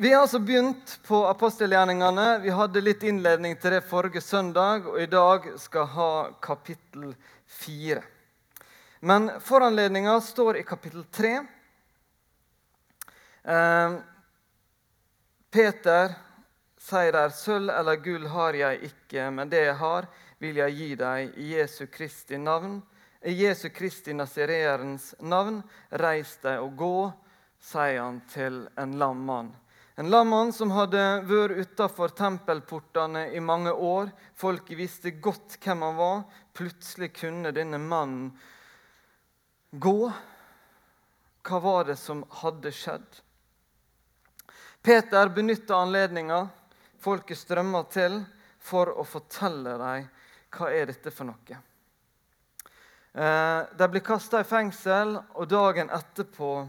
Vi har altså begynt på apostelgjerningene. Vi hadde litt innledning til det forrige søndag, og i dag skal ha kapittel fire. Men foranledninga står i kapittel tre. Eh, Peter sier der, 'Sølv eller gull har jeg ikke, men det jeg har, vil jeg gi deg i Jesu Kristi navn.' I Jesu Kristi nazireerens navn, reis deg og gå, sier han til en lam mann. En lammann som hadde vært utafor tempelportene i mange år. Folket visste godt hvem han var. Plutselig kunne denne mannen gå. Hva var det som hadde skjedd? Peter benytta anledninga. Folket strømma til for å fortelle dem hva er dette for noe. Eh, de blir kasta i fengsel, og dagen etterpå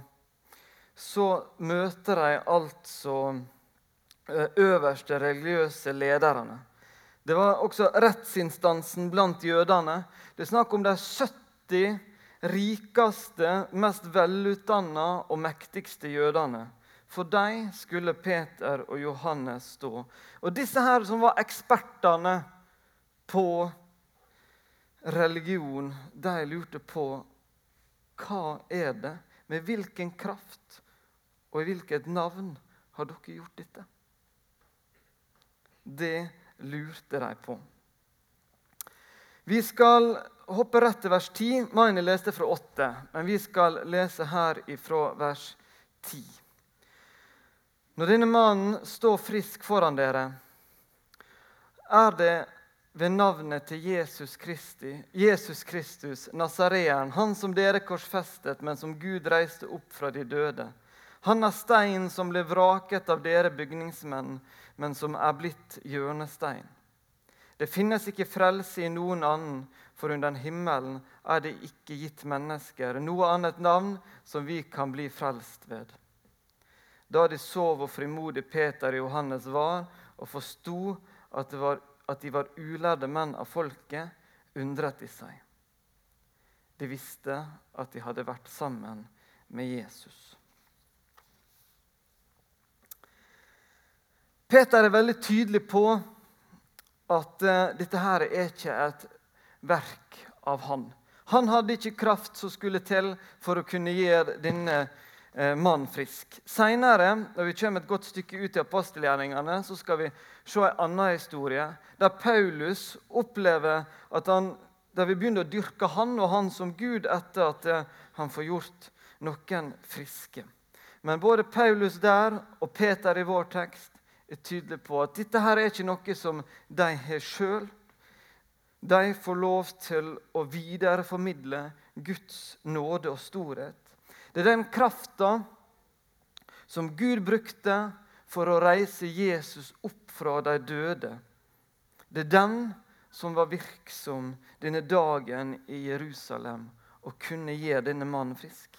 så møter de altså eh, øverste religiøse lederne. Det var også rettsinstansen blant jødene. Det er snakk om de 70 rikeste, mest velutdanna og mektigste jødene. For dem skulle Peter og Johannes stå. Og disse her som var ekspertene på religion, de lurte på hva er det, med hvilken kraft og i hvilket navn har dere gjort dette? Det lurte de på. Vi skal hoppe rett til vers 10. Maini leste fra 8, men vi skal lese her ifra vers 10. Når denne mannen står frisk foran dere, er det ved navnet til Jesus, Kristi, Jesus Kristus, Nasareeren, han som dere korsfestet, men som Gud reiste opp fra de døde han er stein som ble vraket av dere bygningsmenn, men som er blitt hjørnestein. Det finnes ikke frelse i noen annen, for under himmelen er det ikke gitt mennesker noe annet navn som vi kan bli frelst ved. Da de så hvor frimodig Peter og Johannes var, og forsto at, at de var ulærde menn av folket, undret de seg. De visste at de hadde vært sammen med Jesus. Peter er veldig tydelig på at uh, dette her er ikke et verk av han. Han hadde ikke kraft som skulle til for å kunne gjøre denne uh, mannen frisk. Seinere, når vi kommer et godt stykke ut i apostelgjerningene, så skal vi se en annen historie der Paulus opplever at han, der vi begynner å dyrke han og han som Gud etter at uh, han får gjort noen friske. Men både Paulus der og Peter i vår tekst er tydelig på at dette her er ikke noe som de har sjøl. De får lov til å videreformidle Guds nåde og storhet. Det er den krafta som Gud brukte for å reise Jesus opp fra de døde. Det er den som var virksom denne dagen i Jerusalem og kunne gjøre denne mannen frisk.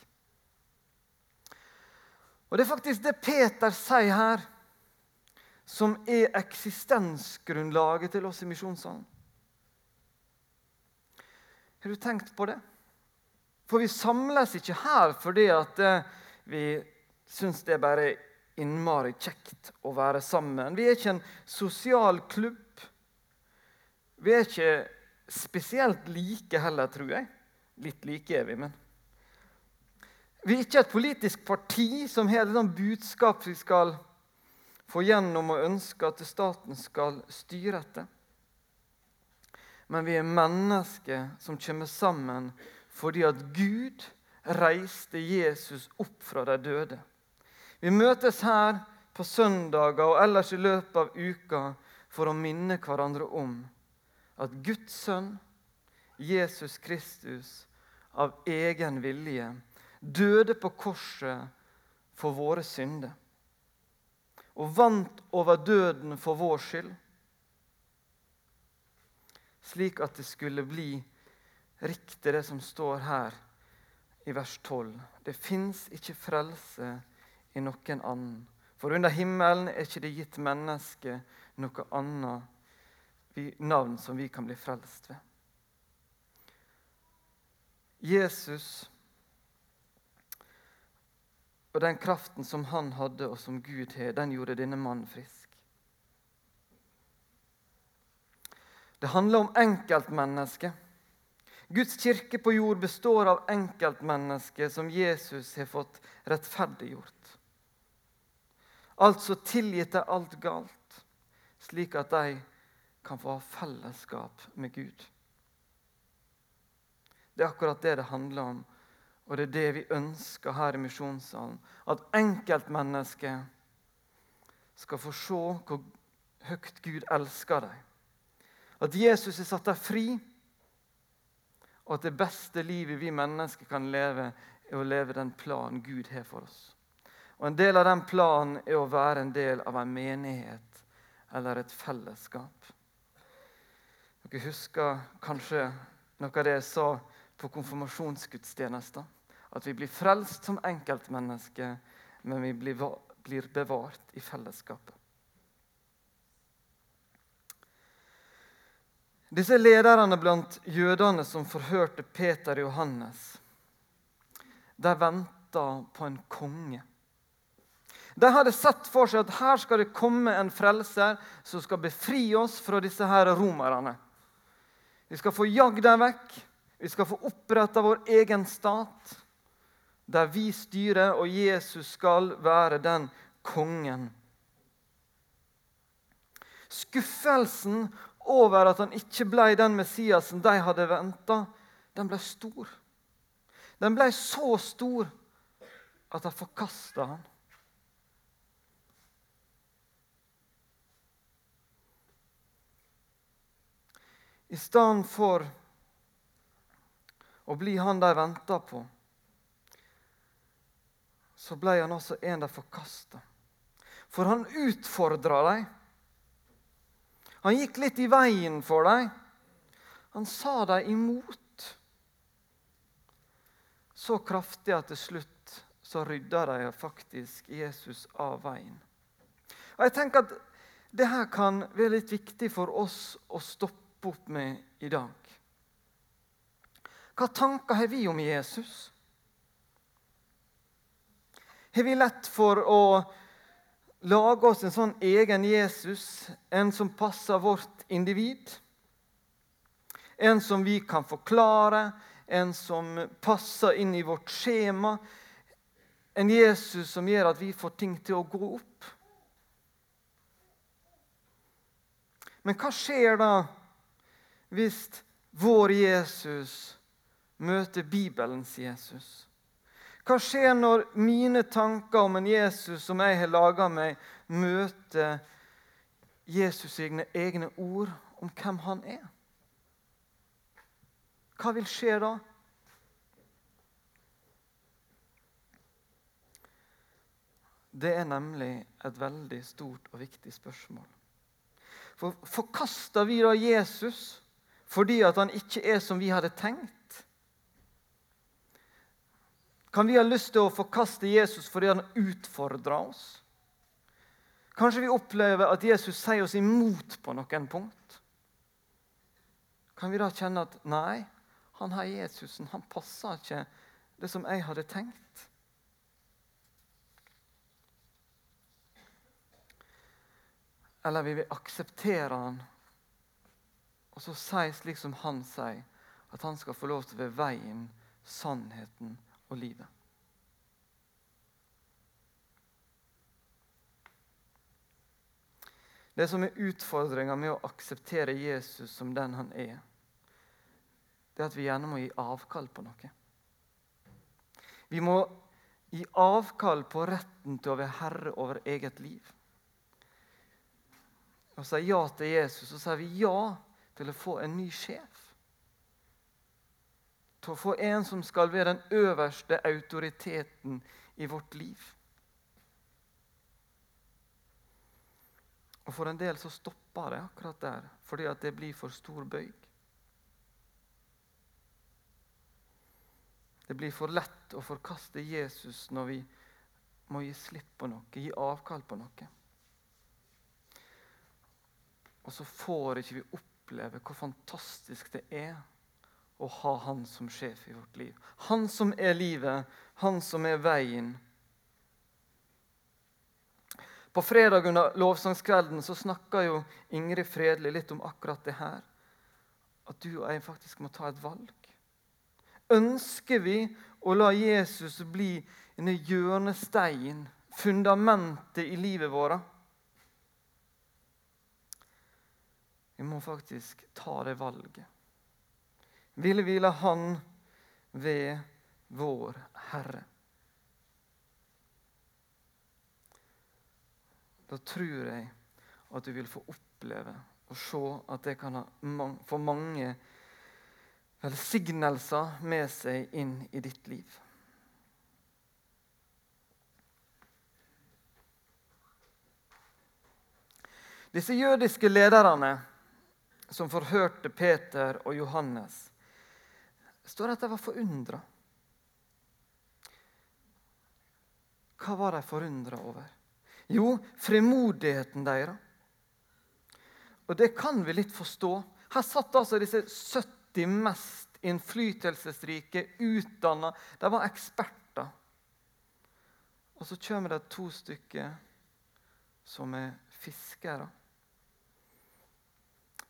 Og Det er faktisk det Peter sier her som er eksistensgrunnlaget til oss i Misjonssalen. Har du tenkt på det? For vi samles ikke her fordi at eh, vi syns det er bare innmari kjekt å være sammen. Vi er ikke en sosial klubb. Vi er ikke spesielt like heller, tror jeg. Litt like er vi, men Vi er ikke et politisk parti som har et budskap vi skal få gjennom å ønske at staten skal styre etter. Men vi er mennesker som kommer sammen fordi at Gud reiste Jesus opp fra de døde. Vi møtes her på søndager og ellers i løpet av uka for å minne hverandre om at Guds sønn, Jesus Kristus, av egen vilje døde på korset for våre synder og vant over døden for vår skyld, slik at det skulle bli riktig, det som står her i vers 12. Det fins ikke frelse i noen annen. For under himmelen er ikke det gitt mennesket noe annet navn som vi kan bli frelst ved. Jesus Og den kraften som han hadde, og som Gud har, den gjorde denne mannen frisk. Det handler om enkeltmennesket. Guds kirke på jord består av enkeltmennesker som Jesus har fått rettferdiggjort. Altså tilgitt dem alt galt, slik at de kan få ha fellesskap med Gud. Det er akkurat det det handler om, og det er det vi ønsker her i misjonssalen. At enkeltmennesket skal få se hvor høyt Gud elsker dem. At Jesus har satt dem fri, og at det beste livet vi mennesker kan leve, er å leve den planen Gud har for oss. Og En del av den planen er å være en del av en menighet eller et fellesskap. Dere husker kanskje noe av det jeg sa på konfirmasjonsgudstjenester. At vi blir frelst som enkeltmennesker, men vi blir bevart i fellesskapet. Disse lederne blant jødene som forhørte Peter og Johannes, de venta på en konge. De hadde sett for seg at her skal det komme en frelser som skal befri oss fra disse her romerne. Vi skal få jagd dem vekk. Vi skal få oppretta vår egen stat, der vi styrer, og Jesus skal være den kongen. Skuffelsen over at han ikke ble den Messiasen de hadde venta, den ble stor. Den ble så stor at de forkasta han. I stedet for å bli han de venta på, så ble han også en de forkasta. For han utfordra dem. Han gikk litt i veien for dem. Han sa dem imot. Så kraftig at til slutt så rydda de faktisk Jesus av veien. Og jeg tenker at Dette kan være litt viktig for oss å stoppe opp med i dag. Hva tanker har vi om Jesus? Har vi lett for å lage oss en sånn egen Jesus, en som passer vårt individ? En som vi kan forklare, en som passer inn i vårt skjema? En Jesus som gjør at vi får ting til å gå opp? Men hva skjer da hvis vår Jesus møter Bibelens Jesus? Hva skjer når mine tanker om en Jesus som jeg har laga meg, møter Jesus' egne, egne ord om hvem han er? Hva vil skje da? Det er nemlig et veldig stort og viktig spørsmål. For Forkaster vi da Jesus fordi at han ikke er som vi hadde tenkt? Kan vi ha lyst til å forkaste Jesus fordi han utfordrer oss? Kanskje vi opplever at Jesus sier oss imot på noen punkt? Kan vi da kjenne at nei, han her Jesusen han passer ikke det som jeg hadde tenkt? Eller vil vi akseptere han og så si slik som han sier, at han skal få lov til å være veien, sannheten og lide. Det som er utfordringa med å akseptere Jesus som den han er, det er at vi gjerne må gi avkall på noe. Vi må gi avkall på retten til å være herre over eget liv. Og sier ja til Jesus, så sier vi ja til å få en ny sjef til å få en som skal være den øverste autoriteten i vårt liv. Og For en del så stopper det akkurat der, fordi at det blir for stor bøyg. Det blir for lett å forkaste Jesus når vi må gi slipp på noe, gi avkall på noe. Og så får ikke vi oppleve hvor fantastisk det er å ha Han som sjef i vårt liv. Han som er livet, han som er veien. På fredag under lovsangskvelden så snakka jo Ingrid Fredelig litt om akkurat det her. At du og jeg faktisk må ta et valg. Ønsker vi å la Jesus bli en hjørnestein, fundamentet i livet vårt? Vi må faktisk ta det valget. Ville hvile Han ved vår Herre? Da tror jeg at du vil få oppleve og se at det kan få mange velsignelser med seg inn i ditt liv. Disse jødiske lederne som forhørte Peter og Johannes, står at de var forundra. Hva var de forundra over? Jo, frimodigheten deres. Og det kan vi litt forstå. Her satt altså disse 70 mest innflytelsesrike, utdanna De var eksperter. Og så kommer det to stykker som er fiskere.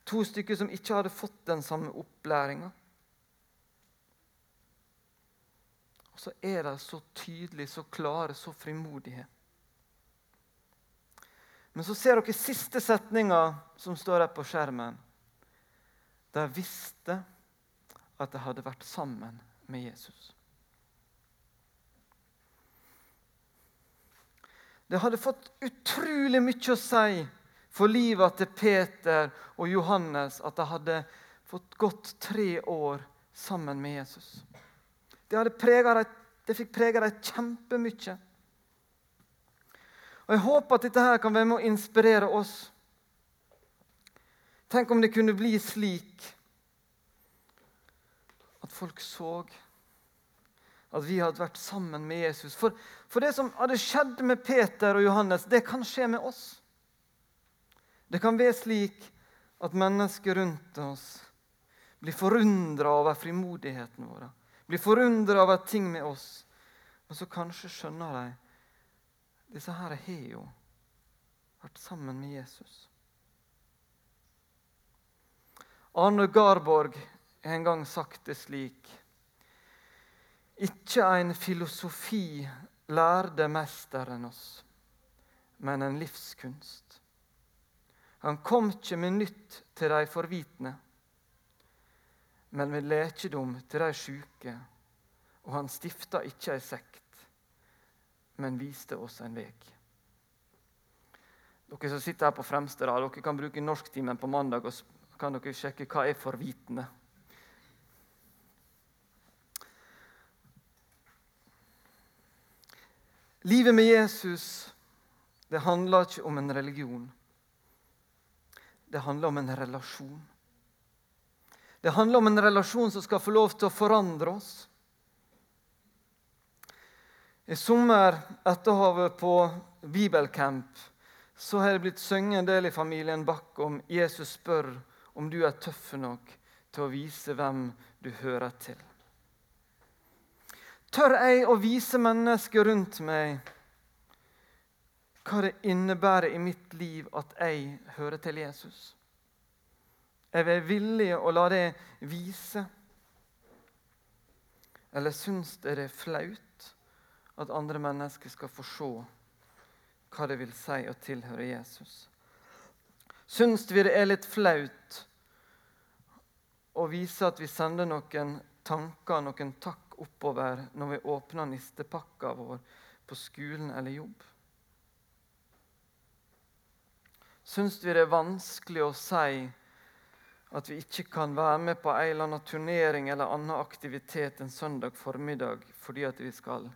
To stykker som ikke hadde fått den samme opplæringa. Og så er de så tydelige, så klare, så frimodige. Men så ser dere siste setninga som står her på skjermen. De visste at de hadde vært sammen med Jesus. Det hadde fått utrolig mye å si for livet til Peter og Johannes at de hadde fått gått tre år sammen med Jesus. Det, dem, det fikk prega dem kjempemye. Og Jeg håper at dette her kan være med å inspirere oss. Tenk om det kunne bli slik at folk så at vi hadde vært sammen med Jesus. For, for det som hadde skjedd med Peter og Johannes, det kan skje med oss. Det kan være slik at mennesker rundt oss blir forundra over frimodigheten vår, blir forundra over ting med oss. Og så kanskje skjønner de disse her har jo vært sammen med Jesus. Arne Garborg har en gang sagt det slik Ikke en filosofi lærde mesteren oss, men en livskunst. Han kom ikke med nytt til de forvitne, men med lekedom til de sjuke. Og han stifta ikke ei sekt, men viste oss en vei. Dere som sitter her på fremste rad, dere kan bruke norsktimen på mandag og kan dere sjekke hva er forvitende. Livet med Jesus det handler ikke om en religion. Det handler om en relasjon. Det handler om en relasjon som skal få lov til å forandre oss. I sommer, etter å ha vært på bibelcamp, så har det blitt sunget en del i familien Bach om Jesus spør om du er tøff nok til å vise hvem du hører til. Tør jeg å vise mennesker rundt meg hva det innebærer i mitt liv at jeg hører til Jesus. Er vi villig å la det vise? Eller syns dere det er flaut at andre mennesker skal få se hva det vil si å tilhøre Jesus? Syns vi det er litt flaut å vise at vi sender noen tanker, noen takk oppover når vi åpner nistepakka vår på skolen eller jobb? syns vi det er vanskelig å si at vi ikke kan være med på en eller annen turnering eller annen aktivitet en søndag formiddag fordi at vi skal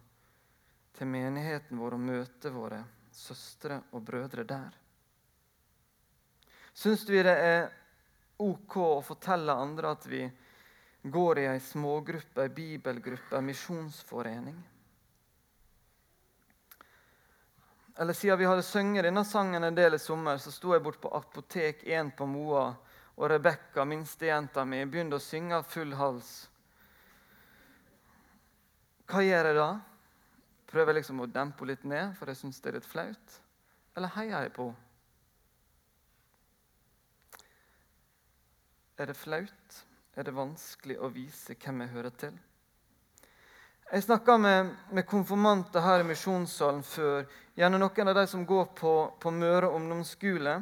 til menigheten vår og møte våre søstre og brødre der. Syns vi det er ok å fortelle andre at vi går i ei smågruppe, ei bibelgruppe, ei misjonsforening? eller Siden vi hadde sunget denne sangen en del i sommer, så sto jeg bort på Apotek 1 på Moa, og Rebekka, minstejenta mi, begynte å synge av full hals. Hva gjør jeg da? Prøver jeg liksom å dempe litt ned, for jeg syns det er litt flaut? eller heier jeg på henne? Er det flaut? Er det vanskelig å vise hvem jeg hører til? Jeg snakka med, med, konfirmanter her i misjonssalen før. Gjerne noen av de som går på, på Møre ungdomsskole.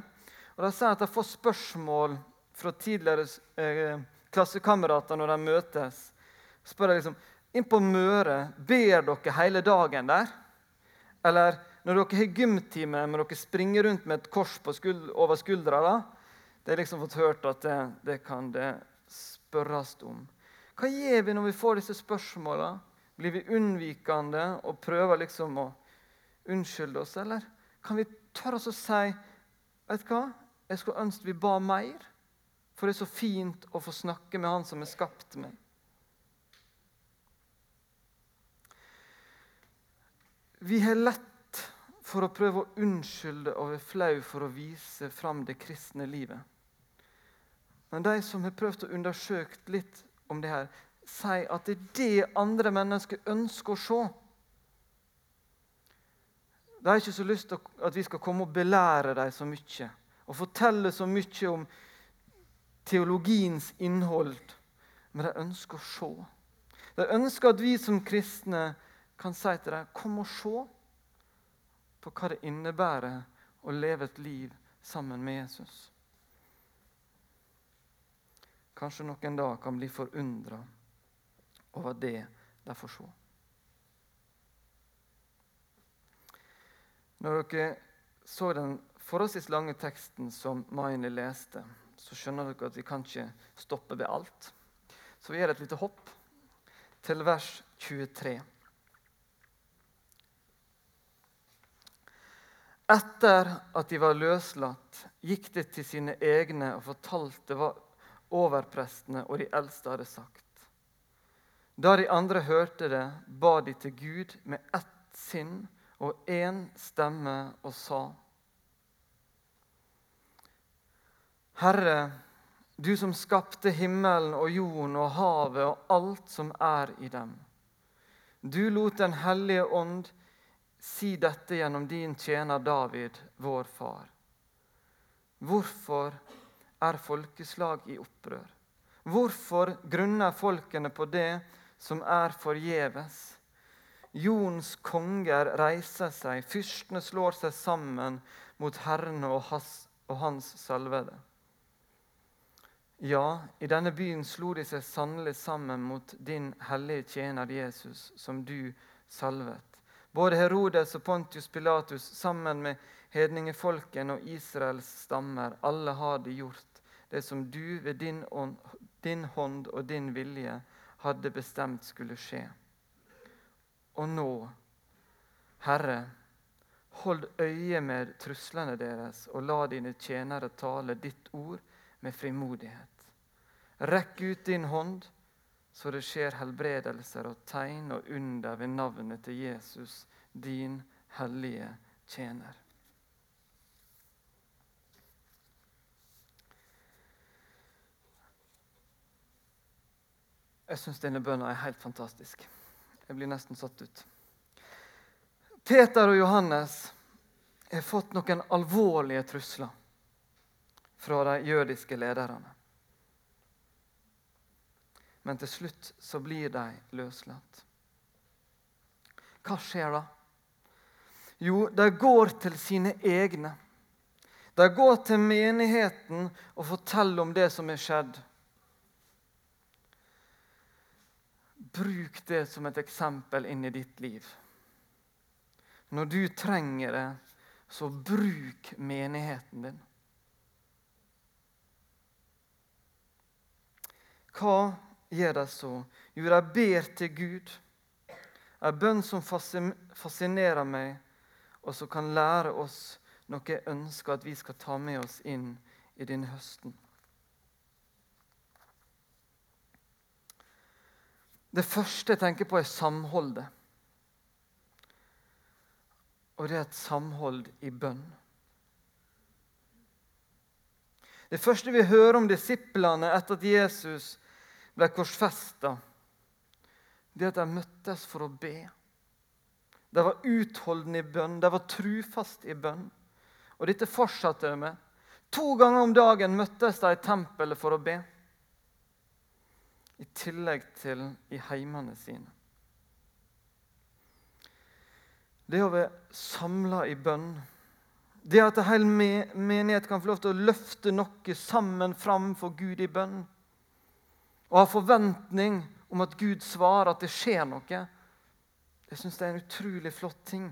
Og De sier at de får spørsmål fra tidligere eh, klassekamerater når de møtes. Spør jeg liksom inn på Møre, ber dere hele dagen der? Eller når dere har gymtime, må dere springe rundt med et kors skuld, over skuldra? da? Det er liksom fått hørt at det, det kan det spørres om. Hva gjør vi når vi får disse spørsmåla? Blir vi unnvikende og prøver liksom å unnskylde oss, eller kan vi tørre oss å si Vet du hva? Jeg skulle ønske vi ba mer, for det er så fint å få snakke med Han som har skapt meg. Vi har lett for å prøve å unnskylde og være flau for å vise fram det kristne livet. Men de som har prøvd å undersøke litt om det her, sier at det er det andre mennesker ønsker å se. De har ikke så lyst til at vi skal komme og belære dem så mye og fortelle så mye om teologiens innhold, men de ønsker å se. De ønsker at vi som kristne kan si til dem kom og se på hva det innebærer å leve et liv sammen med Jesus kanskje noen da kan bli forundra over det de får se. Når dere så den forholdsvis lange teksten som Maini leste, så skjønner dere at vi kan ikke stoppe ved alt. Så vi gjør et lite hopp til vers 23. Etter at de var løslatt, gikk de til sine egne og fortalte hva overprestene og de eldste hadde sagt. Da de andre hørte det, ba de til Gud med ett sinn og én stemme og sa:" Herre, du som skapte himmelen og jorden og havet og alt som er i dem. Du lot Den hellige ånd si dette gjennom din tjener David, vår far. Hvorfor er folkeslag i opprør? Hvorfor grunner folkene på det som er forgjeves? Jordens konger reiser seg, fyrstene slår seg sammen mot Herren og, hans, og Hans salvede. Ja, i denne byen slo de seg sannelig sammen mot din hellige tjener Jesus, som du salvet. Både Herodes og Pontius Pilatus sammen med hedningefolken og Israels stammer, alle har de gjort det som du ved din, ånd, din hånd og din vilje hadde bestemt skulle skje. Og nå, Herre, hold øye med truslene deres, og la dine tjenere tale ditt ord med frimodighet. Rekk ut din hånd, så det skjer helbredelser og tegn og under ved navnet til Jesus, din hellige tjener. Jeg syns denne bønna er helt fantastisk. Jeg blir nesten satt ut. Peter og Johannes har fått noen alvorlige trusler fra de jødiske lederne. Men til slutt så blir de løslatt. Hva skjer da? Jo, de går til sine egne. De går til menigheten og forteller om det som er skjedd. Bruk det som et eksempel inn i ditt liv. Når du trenger det, så bruk menigheten din. Hva gjør de så? Jo, de ber til Gud. En bønn som fascinerer meg, og som kan lære oss noe jeg ønsker at vi skal ta med oss inn i denne høsten. Det første jeg tenker på, er samholdet. Og det er et samhold i bønn. Det første vi hører om disiplene etter at Jesus ble korsfesta, det at de møttes for å be. De var utholdende i bønn, de var trufaste i bønn. Og dette fortsatte de med. To ganger om dagen møttes de i tempelet for å be. I tillegg til i heimene sine. Det å være samla i bønn, det at en hel menighet kan få lov til å løfte noe sammen fram for Gud i bønn, og ha forventning om at Gud svarer, at det skjer noe, jeg syns det er en utrolig flott ting.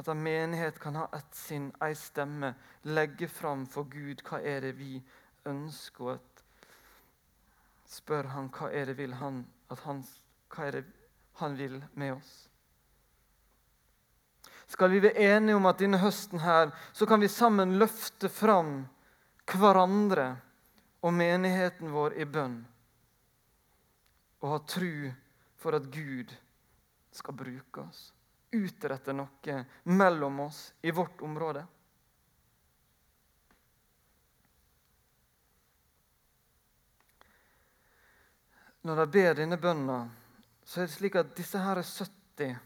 At en menighet kan ha ett sinn, ei stemme, legge fram for Gud hva er det vi ønsker. og Spør han hva er det vil han, han, hva er det han vil med oss. Skal vi være enige om at denne høsten her, så kan vi sammen løfte fram hverandre og menigheten vår i bønn. Og ha tru for at Gud skal bruke oss, utrette noe mellom oss i vårt område. Når de ber denne bønna, så er det slik at disse her er 70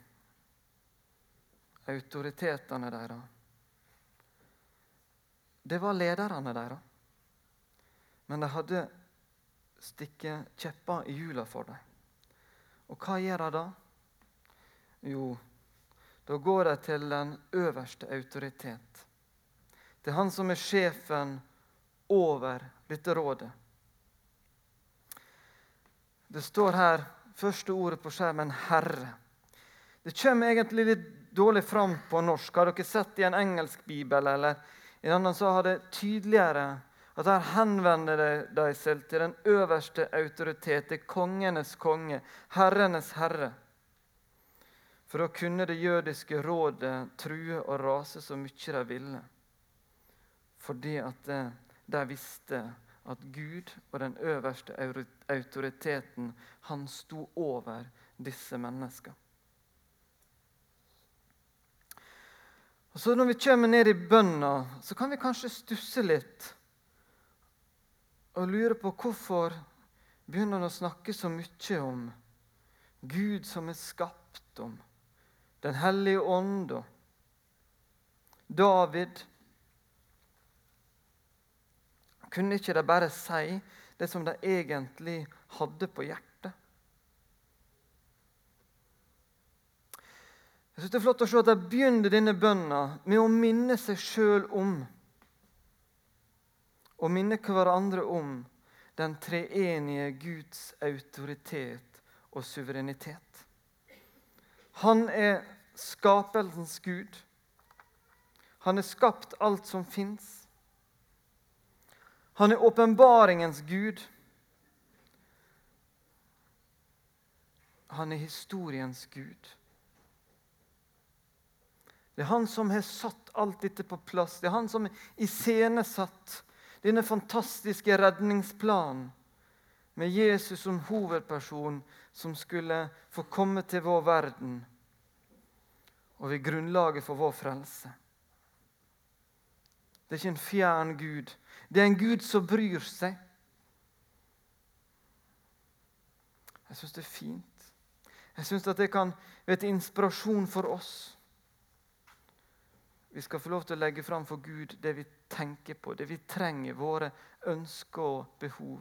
autoritetene deres Det var lederne deres. Men de hadde stikket kjepper i hjula for dem. Og hva gjør de da? Jo, da går de til den øverste autoritet. Er han som er sjefen over dette rådet. Det står her, første ordet på skjermen, 'Herre'. Det kommer egentlig litt dårlig fram på norsk. Har dere sett i en engelsk bibel eller i en annen så har det tydeligere at her henvender de seg til den øverste autoritet, til kongenes konge, herrenes herre. For da kunne det jødiske rådet true og rase så mye de ville. Fordi at de visste at Gud og den øverste autoriteten, han sto over disse menneskene. Og så Når vi kommer ned i bønna, så kan vi kanskje stusse litt og lurer på hvorfor begynner han å snakke så mye om Gud som er skapt, om Den hellige ånd og David. Kunne ikke de bare si det som de egentlig hadde på hjertet? Jeg synes Det er flott å se at de begynner denne bønna med å minne seg sjøl om og minne hverandre om den treenige Guds autoritet og suverenitet. Han er skapelsens Gud. Han har skapt alt som fins. Han er åpenbaringens Gud. Han er historiens Gud. Det er han som har satt alt dette på plass. Det er han som har iscenesatt denne fantastiske redningsplanen med Jesus som hovedperson som skulle få komme til vår verden og ved grunnlaget for vår frelse. Det er ikke en fjern Gud. Det er en Gud som bryr seg. Jeg syns det er fint. Jeg syns det kan være til inspirasjon for oss. Vi skal få lov til å legge fram for Gud det vi tenker på, det vi trenger, våre ønsker og behov.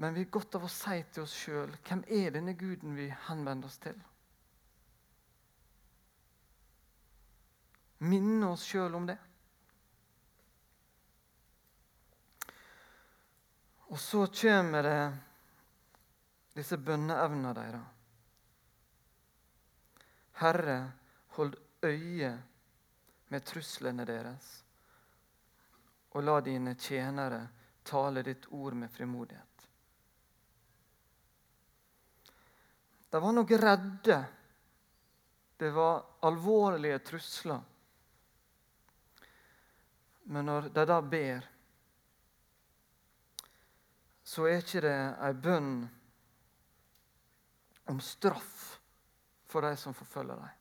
Men vi er godt av å si til oss sjøl hvem er denne guden vi henvender oss til? Minne oss sjøl om det. Og så kommer det disse bønneevnene deres. Herre, hold øye med truslene deres, og la dine tjenere tale ditt ord med frimodighet. De var nok redde. Det var alvorlige trusler. Men når de da ber, så er ikke det ei bønn om straff for de som forfølger dem.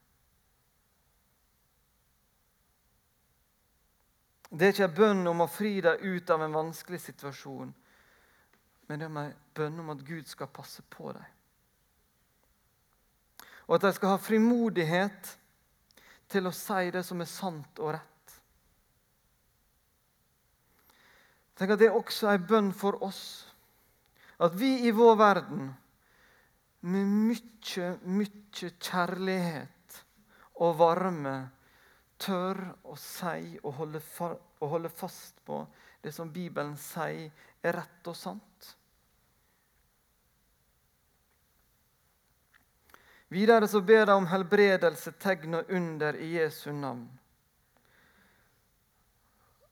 Det er ikke en bønn om å fri deg ut av en vanskelig situasjon, men det er en bønn om at Gud skal passe på deg. Og at de skal ha frimodighet til å si det som er sant og rett. Tenk at Det er også en bønn for oss. At vi i vår verden med mye, mye kjærlighet og varme tør å si og holde, og holde fast på det som Bibelen sier er rett og sant. Videre så ber de om helbredelse, tegn og under i Jesu navn.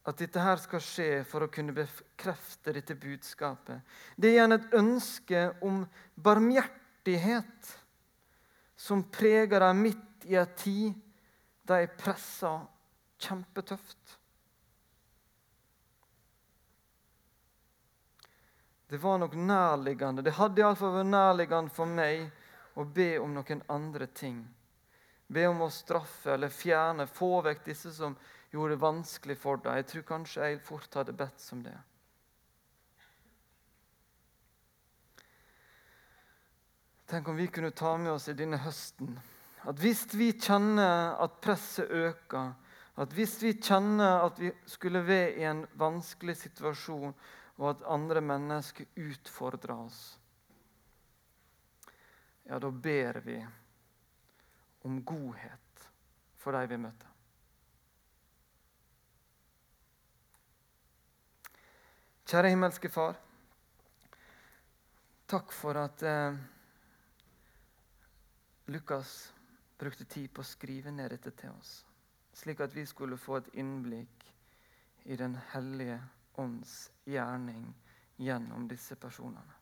At dette her skal skje for å kunne bekrefte dette budskapet. Det er igjen et ønske om barmhjertighet som preger dem midt i en tid de pressa kjempetøft. Det var nok nærliggende. Det hadde iallfall vært nærliggende for meg å be om noen andre ting. Be om å straffe eller fjerne, få vekk disse som gjorde det vanskelig for deg. Jeg tror kanskje jeg fort hadde bedt som det. Tenk om vi kunne ta med oss i denne høsten at hvis vi kjenner at presset øker, at hvis vi kjenner at vi skulle være i en vanskelig situasjon, og at andre mennesker utfordrer oss ja, da ber vi om godhet for de vi møter. Kjære himmelske Far. Takk for at eh, Lukas brukte tid på å skrive ned dette til oss, slik at vi skulle få et innblikk i Den hellige ånds gjerning gjennom disse personene.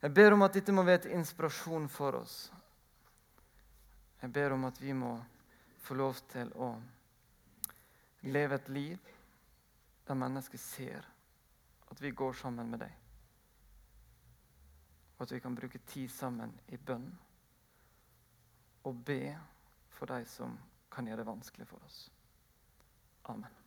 Jeg ber om at dette må være til inspirasjon for oss. Jeg ber om at vi må få lov til å leve et liv der mennesker ser at vi går sammen med deg. Og at vi kan bruke tid sammen i bønn og be for de som kan gjøre det vanskelig for oss. Amen.